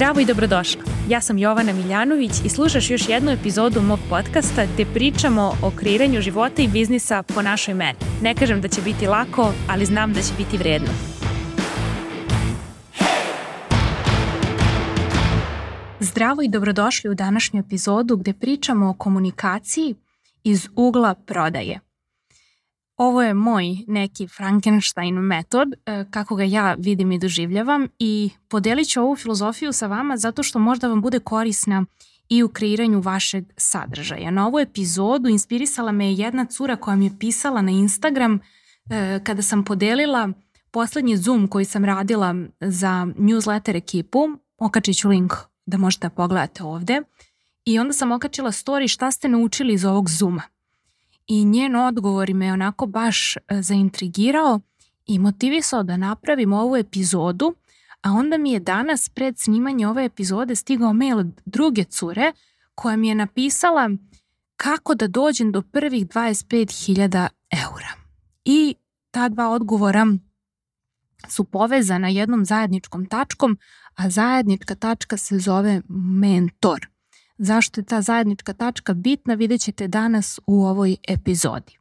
Zdravo i dobrodošla. Ja sam Jovana Miljanović i slušaš još jednu epizodu mog podcasta gde pričamo o kreiranju života i biznisa po našoj meni. Ne kažem da će biti lako, ali znam da će biti vredno. Zdravo i dobrodošli u današnju epizodu gde pričamo o komunikaciji iz ugla prodaje – Ovo je moj neki Frankenstein metod, e, kako ga ja vidim i doživljavam i podelit ću ovu filozofiju sa vama zato što možda vam bude korisna i u kreiranju vašeg sadržaja. Na ovu epizodu inspirisala me jedna cura koja mi je pisala na Instagram e, kada sam podelila poslednji Zoom koji sam radila za newsletter ekipu. Okačit ću link da možete da pogledate ovde. I onda sam okačila story šta ste naučili iz ovog Zooma i njen odgovor me onako baš e, zaintrigirao i motivisao da napravim ovu epizodu, a onda mi je danas pred snimanje ove epizode stigao mail od druge cure koja mi je napisala kako da dođem do prvih 25.000 eura. I ta dva odgovora su povezana jednom zajedničkom tačkom, a zajednička tačka se zove mentor. Zašto je ta zajednička tačka bitna vidjet ćete danas u ovoj epizodi.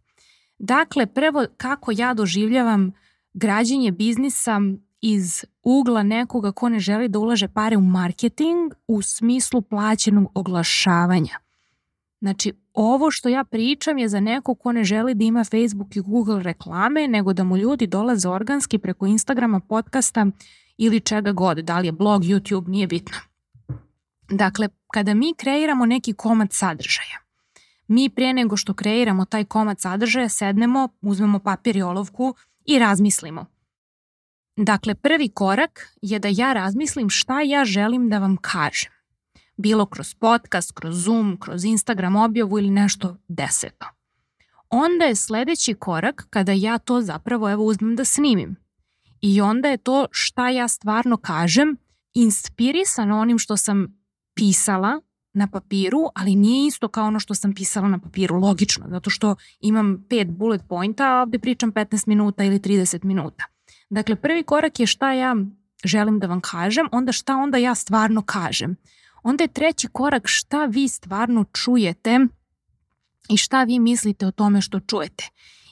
Dakle, prvo kako ja doživljavam građenje biznisa iz ugla nekoga ko ne želi da ulaže pare u marketing u smislu plaćenog oglašavanja. Znači, ovo što ja pričam je za neko ko ne želi da ima Facebook i Google reklame, nego da mu ljudi dolaze organski preko Instagrama, podcasta ili čega god, da li je blog, YouTube, nije bitno. Dakle, kada mi kreiramo neki komad sadržaja, mi prije nego što kreiramo taj komad sadržaja sednemo, uzmemo papir i olovku i razmislimo. Dakle, prvi korak je da ja razmislim šta ja želim da vam kažem. Bilo kroz podcast, kroz Zoom, kroz Instagram objavu ili nešto deseto. Onda je sledeći korak kada ja to zapravo evo uzmem da snimim. I onda je to šta ja stvarno kažem inspirisan onim što sam pisala na papiru, ali nije isto kao ono što sam pisala na papiru, logično, zato što imam pet bullet pointa, a ovde pričam 15 minuta ili 30 minuta. Dakle, prvi korak je šta ja želim da vam kažem, onda šta onda ja stvarno kažem. Onda je treći korak šta vi stvarno čujete i šta vi mislite o tome što čujete.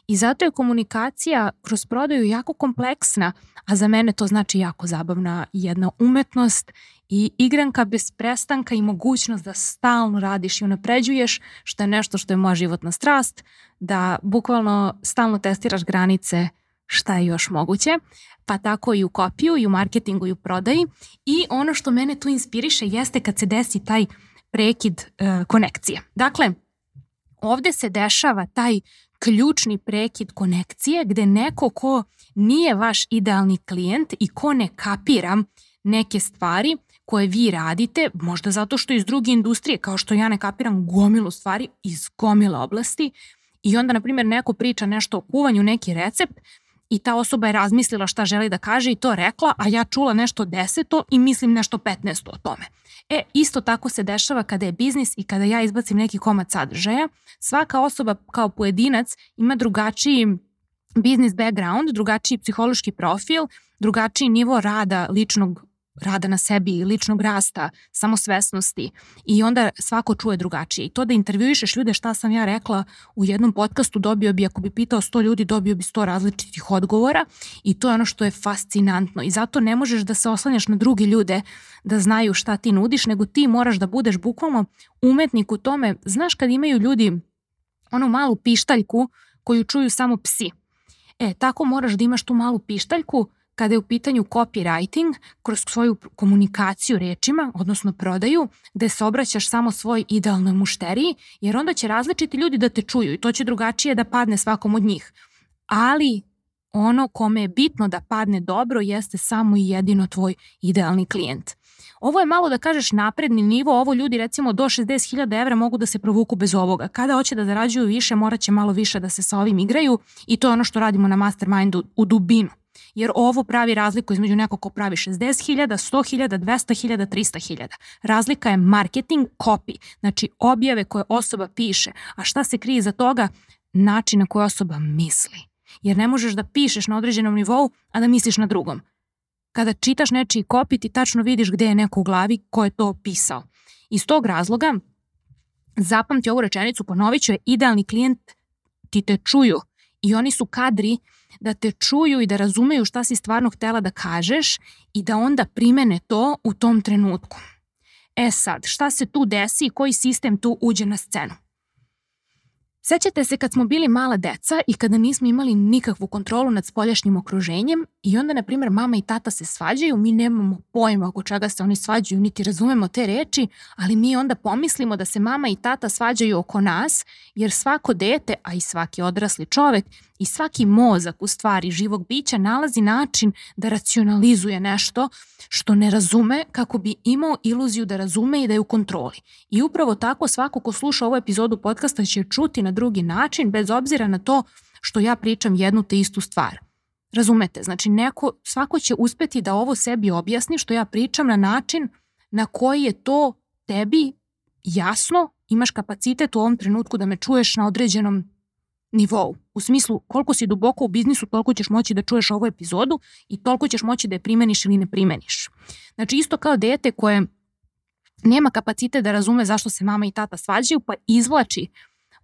I zato je komunikacija kroz prodaju jako kompleksna, a za mene to znači jako zabavna jedna umetnost i igranka bez prestanka i mogućnost da stalno radiš i unapređuješ, što je nešto što je moja životna strast, da bukvalno stalno testiraš granice šta je još moguće, pa tako i u kopiju, i u marketingu, i u prodaji. I ono što mene tu inspiriše jeste kad se desi taj prekid e, konekcije. Dakle, ovde se dešava taj ključni prekid konekcije gde neko ko nije vaš idealni klijent i ko ne kapira neke stvari koje vi radite, možda zato što iz druge industrije, kao što ja ne kapiram gomilu stvari iz gomile oblasti i onda, na primjer, neko priča nešto o kuvanju, neki recept i ta osoba je razmislila šta želi da kaže i to rekla, a ja čula nešto deseto i mislim nešto petnesto o tome. E, isto tako se dešava kada je biznis i kada ja izbacim neki komad sadržaja. Svaka osoba kao pojedinac ima drugačiji biznis background, drugačiji psihološki profil, drugačiji nivo rada ličnog rada na sebi, ličnog rasta, samosvesnosti i onda svako čuje drugačije. I to da intervjuišeš ljude šta sam ja rekla u jednom podcastu dobio bi, ako bi pitao 100 ljudi, dobio bi 100 različitih odgovora i to je ono što je fascinantno i zato ne možeš da se oslanjaš na druge ljude da znaju šta ti nudiš, nego ti moraš da budeš bukvalno umetnik u tome. Znaš kad imaju ljudi onu malu pištaljku koju čuju samo psi. E, tako moraš da imaš tu malu pištaljku kada je u pitanju copywriting, kroz svoju komunikaciju rečima, odnosno prodaju, gde se obraćaš samo svoj idealnoj mušteriji, jer onda će različiti ljudi da te čuju i to će drugačije da padne svakom od njih. Ali ono kome je bitno da padne dobro jeste samo i jedino tvoj idealni klijent. Ovo je malo da kažeš napredni nivo, ovo ljudi recimo do 60.000 evra mogu da se provuku bez ovoga. Kada hoće da zarađuju više, morat će malo više da se sa ovim igraju i to je ono što radimo na mastermindu u dubinu jer ovo pravi razliku između nekog ko pravi 60.000, 100.000, 200.000, 300.000. Razlika je marketing copy, znači objave koje osoba piše, a šta se krije za toga? Način na koji osoba misli. Jer ne možeš da pišeš na određenom nivou, a da misliš na drugom. kada čitaš nečiji kopit i tačno vidiš gde je neko u glavi ko je to pisao. Iz tog razloga zapamti ovu rečenicu, ponovit ću je, idealni klijent ti te čuju i oni su kadri da te čuju i da razumeju šta si stvarno htela da kažeš i da onda primene to u tom trenutku. E sad, šta se tu desi i koji sistem tu uđe na scenu? Sećate se kad smo bili mala deca i kada nismo imali nikakvu kontrolu nad spoljašnjim okruženjem i onda, na primjer, mama i tata se svađaju, mi nemamo pojma oko čega se oni svađaju, niti razumemo te reči, ali mi onda pomislimo da se mama i tata svađaju oko nas, jer svako dete, a i svaki odrasli čovek i svaki mozak u stvari živog bića nalazi način da racionalizuje nešto što ne razume kako bi imao iluziju da razume i da je u kontroli. I upravo tako svako ko sluša ovu epizodu podcasta će čuti na drugi način bez obzira na to što ja pričam jednu te istu stvar. Razumete? Znači neko, svako će uspeti da ovo sebi objasni što ja pričam na način na koji je to tebi jasno, imaš kapacitet u ovom trenutku da me čuješ na određenom nivou. U smislu, koliko si duboko u biznisu, toliko ćeš moći da čuješ ovu epizodu i toliko ćeš moći da je primeniš ili ne primeniš. Znači, isto kao dete koje nema kapacitet da razume zašto se mama i tata svađaju, pa izvlači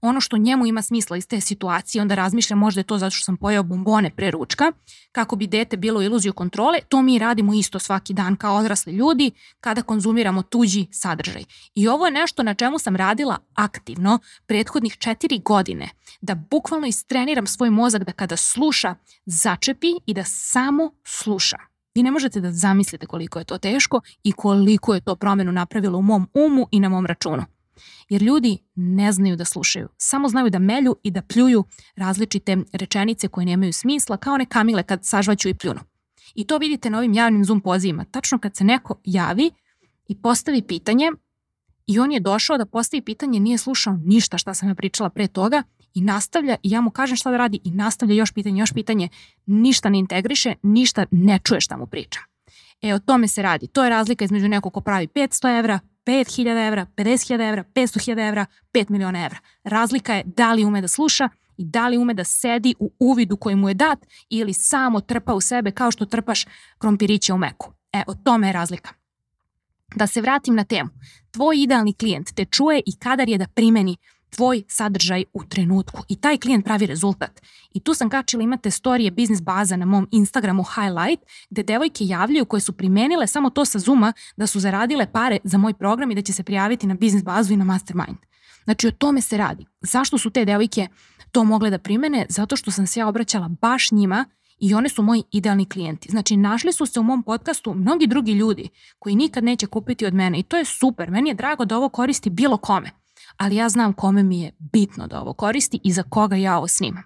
ono što njemu ima smisla iz te situacije, onda razmišlja možda je to zato što sam pojao bombone pre ručka, kako bi dete bilo iluziju kontrole, to mi radimo isto svaki dan kao odrasli ljudi kada konzumiramo tuđi sadržaj. I ovo je nešto na čemu sam radila aktivno prethodnih četiri godine, da bukvalno istreniram svoj mozak da kada sluša, začepi i da samo sluša. Vi ne možete da zamislite koliko je to teško i koliko je to promenu napravilo u mom umu i na mom računu. Jer ljudi ne znaju da slušaju, samo znaju da melju i da pljuju različite rečenice koje nemaju smisla, kao one kamile kad sažvaću i pljunu. I to vidite na ovim javnim Zoom pozivima. Tačno kad se neko javi i postavi pitanje i on je došao da postavi pitanje, nije slušao ništa šta sam ja pričala pre toga i nastavlja i ja mu kažem šta da radi i nastavlja još pitanje, još pitanje, ništa ne integriše, ništa ne čuje šta mu pričam. E, o tome se radi. To je razlika između nekog ko pravi 500 evra, 5.000 evra, 50.000 evra, 500.000 evra, 5 miliona evra. Razlika je da li ume da sluša i da li ume da sedi u uvidu koji mu je dat ili samo trpa u sebe kao što trpaš krompiriće u meku. E, o tome je razlika. Da se vratim na temu. Tvoj idealni klijent te čuje i kadar je da primeni tvoj sadržaj u trenutku i taj klijent pravi rezultat. I tu sam kačila, imate storije biznis baza na mom Instagramu Highlight, gde devojke javljaju koje su primenile samo to sa Zuma da su zaradile pare za moj program i da će se prijaviti na biznis bazu i na mastermind. Znači o tome se radi. Zašto su te devojke to mogle da primene? Zato što sam se ja obraćala baš njima i one su moji idealni klijenti. Znači, našli su se u mom podcastu mnogi drugi ljudi koji nikad neće kupiti od mene i to je super. Meni je drago da ovo koristi bilo kome ali ja znam kome mi je bitno da ovo koristi i za koga ja ovo snimam.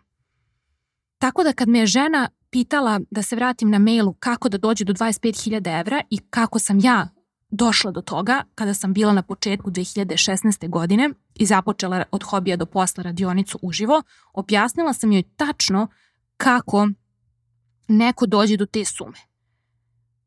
Tako da kad me je žena pitala da se vratim na mailu kako da dođe do 25.000 evra i kako sam ja došla do toga kada sam bila na početku 2016. godine i započela od hobija do posla radionicu uživo, objasnila sam joj tačno kako neko dođe do te sume.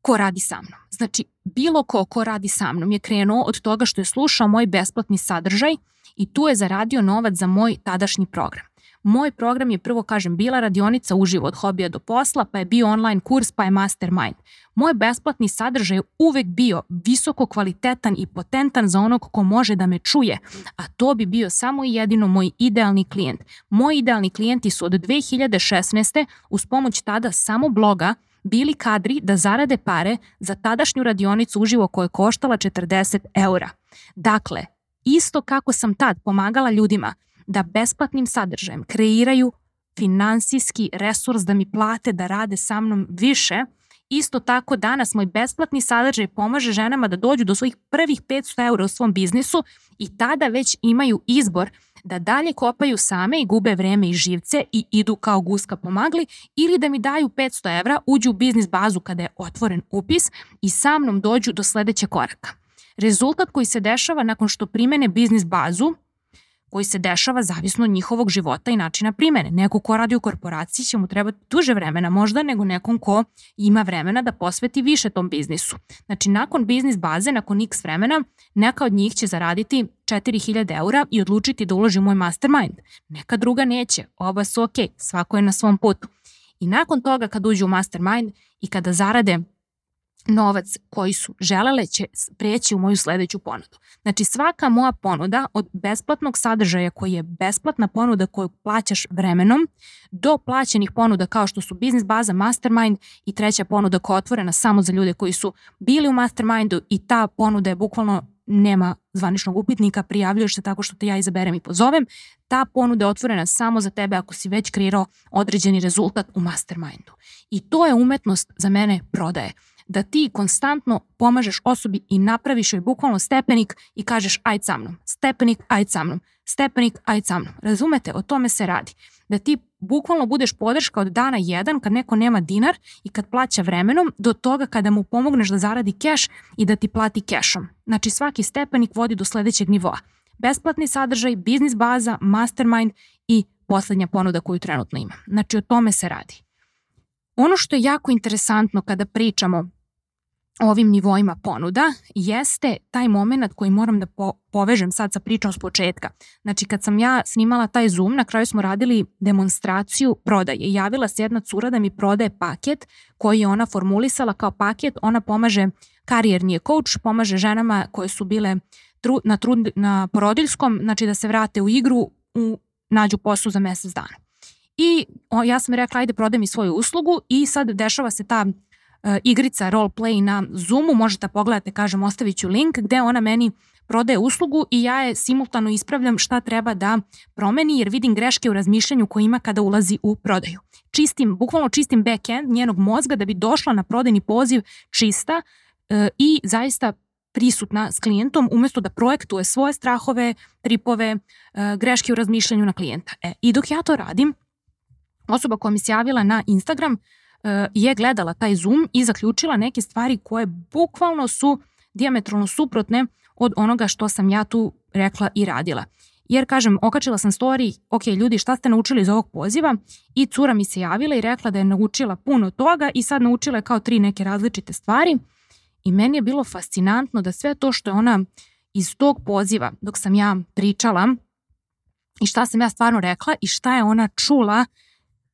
Ko radi sa mnom? Znači, bilo ko ko radi sa mnom je krenuo od toga što je slušao moj besplatni sadržaj i tu je zaradio novac za moj tadašnji program. Moj program je prvo, kažem, bila radionica uživo od hobija do posla, pa je bio online kurs, pa je mastermind. Moj besplatni sadržaj je uvek bio visoko kvalitetan i potentan za onog ko može da me čuje, a to bi bio samo i jedino moj idealni klijent. Moji idealni klijenti su od 2016. uz pomoć tada samo bloga bili kadri da zarade pare za tadašnju radionicu uživo koja je koštala 40 eura. Dakle, isto kako sam tad pomagala ljudima da besplatnim sadržajem kreiraju finansijski resurs da mi plate da rade sa mnom više, isto tako danas moj besplatni sadržaj pomaže ženama da dođu do svojih prvih 500 eura u svom biznisu i tada već imaju izbor da dalje kopaju same i gube vreme i živce i idu kao guska pomagli ili da mi daju 500 evra, uđu u biznis bazu kada je otvoren upis i sa mnom dođu do sledećeg koraka. Rezultat koji se dešava nakon što primene biznis bazu koji se dešava zavisno od njihovog života i načina primene. Neko ko radi u korporaciji će mu trebati duže vremena možda nego nekom ko ima vremena da posveti više tom biznisu. Znači, nakon biznis baze, nakon x vremena, neka od njih će zaraditi 4000 eura i odlučiti da uloži moj mastermind. Neka druga neće, oba su ok, svako je na svom putu. I nakon toga kad uđu u mastermind i kada zarade novac koji su želele će preći u moju sledeću ponudu. Znači svaka moja ponuda od besplatnog sadržaja koji je besplatna ponuda koju plaćaš vremenom do plaćenih ponuda kao što su biznis baza, mastermind i treća ponuda koja je otvorena samo za ljude koji su bili u mastermindu i ta ponuda je bukvalno nema zvaničnog upitnika, prijavljuješ se tako što te ja izaberem i pozovem, ta ponuda je otvorena samo za tebe ako si već kreirao određeni rezultat u mastermindu. I to je umetnost za mene prodaje da ti konstantno pomažeš osobi i napraviš joj bukvalno stepenik i kažeš ajde sa mnom, stepenik, ajde sa mnom, stepenik, ajde sa mnom. Razumete, o tome se radi. Da ti bukvalno budeš podrška od dana jedan kad neko nema dinar i kad plaća vremenom do toga kada mu pomogneš da zaradi keš i da ti plati kešom. Znači svaki stepenik vodi do sledećeg nivoa. Besplatni sadržaj, biznis baza, mastermind i poslednja ponuda koju trenutno ima. Znači o tome se radi. Ono što je jako interesantno kada pričamo ovim nivoima ponuda jeste taj moment koji moram da po povežem sad sa pričom s početka. Znači kad sam ja snimala taj Zoom, na kraju smo radili demonstraciju prodaje. Javila se jedna cura da mi prodaje paket koji je ona formulisala kao paket. Ona pomaže, karijerni je coach, pomaže ženama koje su bile tru, na, trud, na porodiljskom, znači da se vrate u igru, u, nađu poslu za mesec dana. I o, ja sam rekla, ajde prodaj mi svoju uslugu i sad dešava se ta igrica role play na Zoomu, možete da pogledate, kažem, ostavit ću link, gde ona meni prodaje uslugu i ja je simultano ispravljam šta treba da promeni jer vidim greške u razmišljanju koje ima kada ulazi u prodaju. Čistim, bukvalno čistim backend njenog mozga da bi došla na prodajni poziv čista uh, i zaista prisutna s klijentom umesto da projektuje svoje strahove, tripove, uh, greške u razmišljanju na klijenta. E, I dok ja to radim, osoba koja mi se javila na Instagram je gledala taj Zoom i zaključila neke stvari koje bukvalno su diametralno suprotne od onoga što sam ja tu rekla i radila. Jer, kažem, okačila sam story, ok, ljudi, šta ste naučili iz ovog poziva? I cura mi se javila i rekla da je naučila puno toga i sad naučila je kao tri neke različite stvari. I meni je bilo fascinantno da sve to što je ona iz tog poziva, dok sam ja pričala i šta sam ja stvarno rekla i šta je ona čula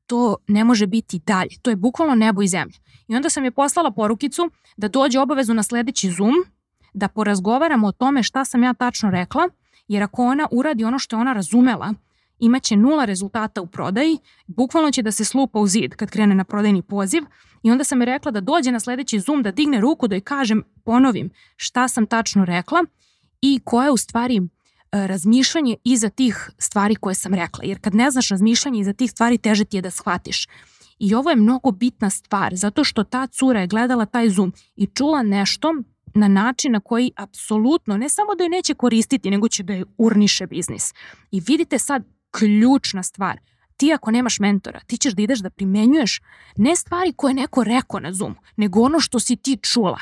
to ne može biti dalje. To je bukvalno nebo i zemlja. I onda sam je poslala porukicu da dođe obavezno na sledeći Zoom, da porazgovaramo o tome šta sam ja tačno rekla, jer ako ona uradi ono što je ona razumela, imaće nula rezultata u prodaji, bukvalno će da se slupa u zid kad krene na prodajni poziv i onda sam je rekla da dođe na sledeći Zoom, da digne ruku, da joj kažem, ponovim šta sam tačno rekla i koja je u stvari razmišljanje iza tih stvari koje sam rekla. Jer kad ne znaš razmišljanje iza tih stvari, teže ti je da shvatiš. I ovo je mnogo bitna stvar, zato što ta cura je gledala taj Zoom i čula nešto na način na koji apsolutno ne samo da je neće koristiti, nego će da je urniše biznis. I vidite sad ključna stvar. Ti ako nemaš mentora, ti ćeš da ideš da primenjuješ ne stvari koje neko rekao na Zoomu, nego ono što si ti čula.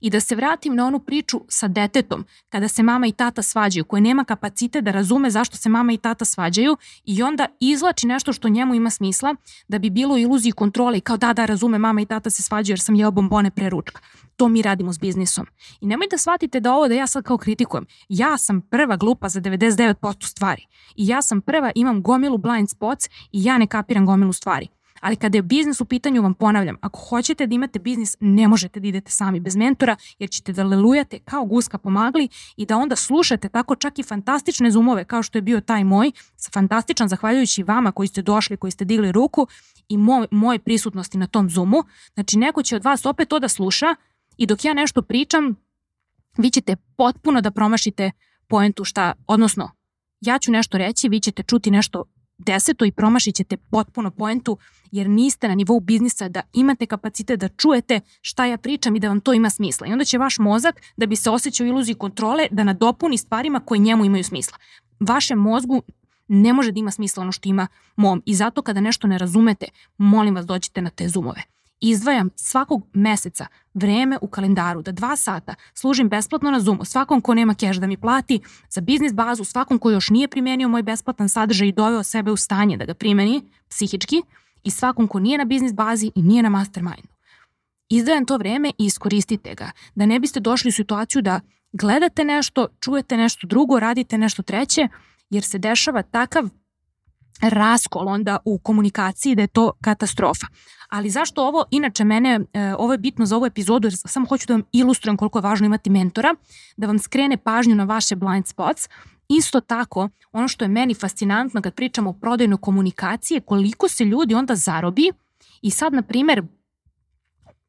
I da se vratim na onu priču sa detetom, kada se mama i tata svađaju, koje nema kapacite da razume zašto se mama i tata svađaju i onda izlači nešto što njemu ima smisla da bi bilo iluziji kontrole i kao da, da, razume, mama i tata se svađaju jer sam jeo bombone pre ručka. To mi radimo s biznisom. I nemoj da shvatite da ovo da ja sad kao kritikujem. Ja sam prva glupa za 99% stvari. I ja sam prva, imam gomilu blind spots i ja ne kapiram gomilu stvari. Ali kada je biznis u pitanju, vam ponavljam, ako hoćete da imate biznis, ne možete da idete sami bez mentora, jer ćete da lelujate kao guska pomagli i da onda slušate tako čak i fantastične zoomove, kao što je bio taj moj, fantastičan zahvaljujući vama koji ste došli, koji ste digli ruku i moj, moje prisutnosti na tom zoomu. Znači, neko će od vas opet to da sluša i dok ja nešto pričam, vi ćete potpuno da promašite poentu šta, odnosno, ja ću nešto reći, vi ćete čuti nešto deseto i promašit ćete potpuno poentu jer niste na nivou biznisa da imate kapacitet da čujete šta ja pričam i da vam to ima smisla. I onda će vaš mozak da bi se osjećao iluziji kontrole da nadopuni stvarima koje njemu imaju smisla. Vašem mozgu ne može da ima smisla ono što ima mom i zato kada nešto ne razumete, molim vas dođite na te zoomove izdvajam svakog meseca vreme u kalendaru da dva sata služim besplatno na Zoomu svakom ko nema keš da mi plati za biznis bazu, svakom ko još nije primenio moj besplatan sadržaj i doveo sebe u stanje da ga primeni psihički i svakom ko nije na biznis bazi i nije na mastermindu. Izdvajam to vreme i iskoristite ga, da ne biste došli u situaciju da gledate nešto, čujete nešto drugo, radite nešto treće, jer se dešava takav raskol onda u komunikaciji da je to katastrofa. Ali zašto ovo, inače mene, e, ovo je bitno za ovu epizodu jer samo hoću da vam ilustrujem koliko je važno imati mentora, da vam skrene pažnju na vaše blind spots. Isto tako, ono što je meni fascinantno kad pričamo o prodajnoj komunikaciji je koliko se ljudi onda zarobi i sad, na primer,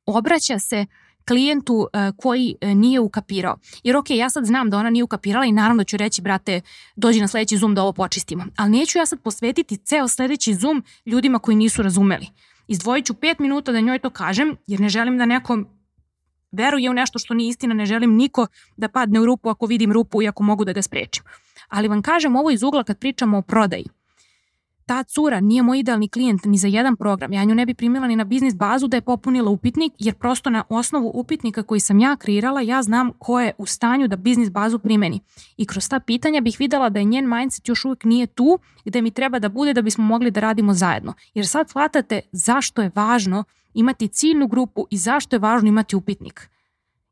obraća se klijentu uh, koji uh, nije ukapirao. Jer ok, ja sad znam da ona nije ukapirala i naravno ću reći, brate, dođi na sledeći Zoom da ovo počistimo. Ali neću ja sad posvetiti ceo sledeći Zoom ljudima koji nisu razumeli. Izdvojit ću pet minuta da njoj to kažem, jer ne želim da nekom veruje u nešto što nije istina, ne želim niko da padne u rupu ako vidim rupu i ako mogu da ga sprečim. Ali vam kažem ovo iz ugla kad pričamo o prodaji ta cura nije moj idealni klijent ni za jedan program. Ja nju ne bi primila ni na biznis bazu da je popunila upitnik, jer prosto na osnovu upitnika koji sam ja kreirala, ja znam ko je u stanju da biznis bazu primeni. I kroz ta pitanja bih videla da je njen mindset još uvijek nije tu gde mi treba da bude da bismo mogli da radimo zajedno. Jer sad shvatate zašto je važno imati ciljnu grupu i zašto je važno imati upitnik.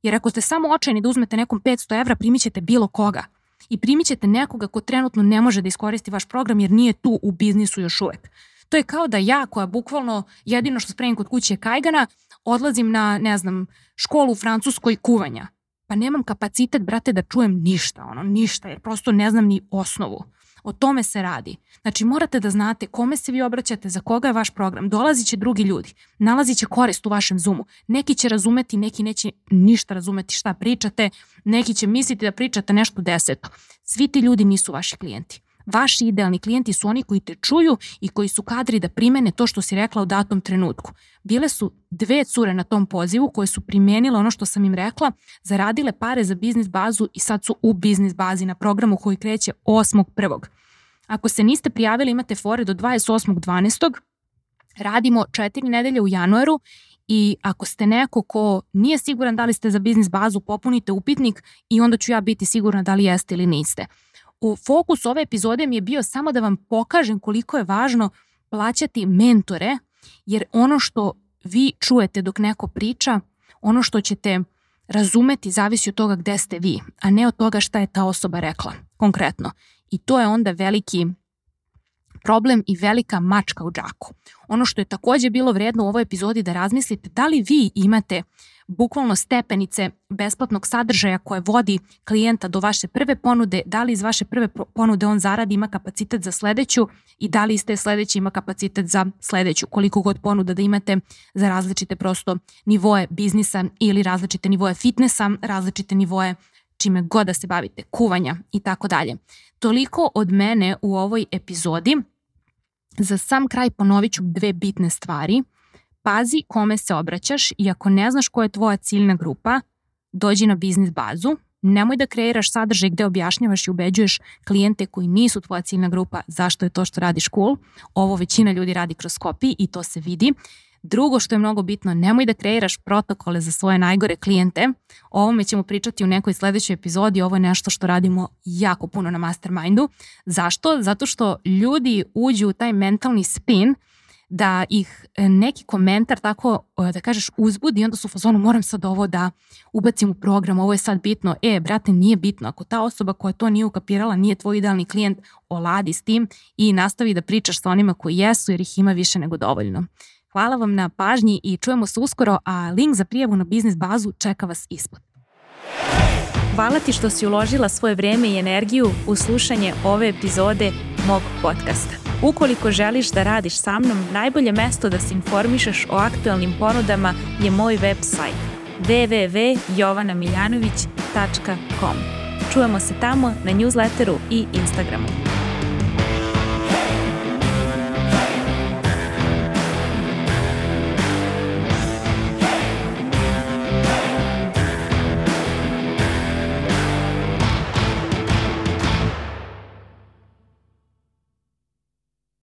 Jer ako ste samo očajni da uzmete nekom 500 evra, primit ćete bilo koga i primit ćete nekoga ko trenutno ne može da iskoristi vaš program jer nije tu u biznisu još uvek. To je kao da ja koja bukvalno jedino što spremim kod kuće je kajgana, odlazim na, ne znam, školu u Francuskoj kuvanja. Pa nemam kapacitet, brate, da čujem ništa, ono, ništa, jer prosto ne znam ni osnovu. O tome se radi. Znači morate da znate kome se vi obraćate, za koga je vaš program. Dolazit će drugi ljudi, nalazit će korist u vašem Zoomu. Neki će razumeti, neki neće ništa razumeti šta pričate, neki će misliti da pričate nešto deseto. Svi ti ljudi nisu vaši klijenti. Vaši idealni klijenti su oni koji te čuju i koji su kadri da primene to što si rekla u datom trenutku. Bile su dve cure na tom pozivu koje su primenile ono što sam im rekla, zaradile pare za biznis bazu i sad su u biznis bazi na programu koji kreće 8.1. Ako se niste prijavili, imate fore do 28.12. Radimo četiri nedelje u januaru i ako ste neko ko nije siguran da li ste za biznis bazu, popunite upitnik i onda ću ja biti sigurna da li jeste ili niste u fokus ove epizode mi je bio samo da vam pokažem koliko je važno plaćati mentore, jer ono što vi čujete dok neko priča, ono što ćete razumeti zavisi od toga gde ste vi, a ne od toga šta je ta osoba rekla konkretno. I to je onda veliki problem i velika mačka u džaku. Ono što je takođe bilo vredno u ovoj epizodi da razmislite da li vi imate bukvalno stepenice besplatnog sadržaja koje vodi klijenta do vaše prve ponude, da li iz vaše prve ponude on zaradi, ima kapacitet za sledeću i da li iz te sledeće ima kapacitet za sledeću, koliko god ponuda da imate za različite prosto nivoje biznisa ili različite nivoje fitnessa, različite nivoje čime god da se bavite, kuvanja i tako dalje. Toliko od mene u ovoj epizodi. Za sam kraj ponovit ću dve bitne stvari. Pazi kome se obraćaš i ako ne znaš koja je tvoja ciljna grupa, dođi na biznis bazu, nemoj da kreiraš sadržaj gde objašnjavaš i ubeđuješ klijente koji nisu tvoja ciljna grupa zašto je to što radiš cool. Ovo većina ljudi radi kroz copy i to se vidi. Drugo što je mnogo bitno, nemoj da kreiraš protokole za svoje najgore klijente. O ovome ćemo pričati u nekoj sledećoj epizodi. Ovo je nešto što radimo jako puno na mastermindu. Zašto? Zato što ljudi uđu u taj mentalni spin da ih e, neki komentar tako, e, da kažeš, uzbudi i onda su u fazonu moram sad ovo da ubacim u program, ovo je sad bitno. E, brate, nije bitno. Ako ta osoba koja to nije ukapirala nije tvoj idealni klijent, oladi s tim i nastavi da pričaš sa onima koji jesu jer ih ima više nego dovoljno. Hvala vam na pažnji i čujemo se uskoro, a link za prijavu na biznis bazu čeka vas ispod. Hvala ti što si uložila svoje vreme i energiju u slušanje ove epizode mog podcasta. Ukoliko želiš da radiš sa mnom, najbolje mesto da se informišeš o aktualnim ponudama je moj website www.jovanamiljanović.com. Čujemo se tamo na newsletteru i Instagramu.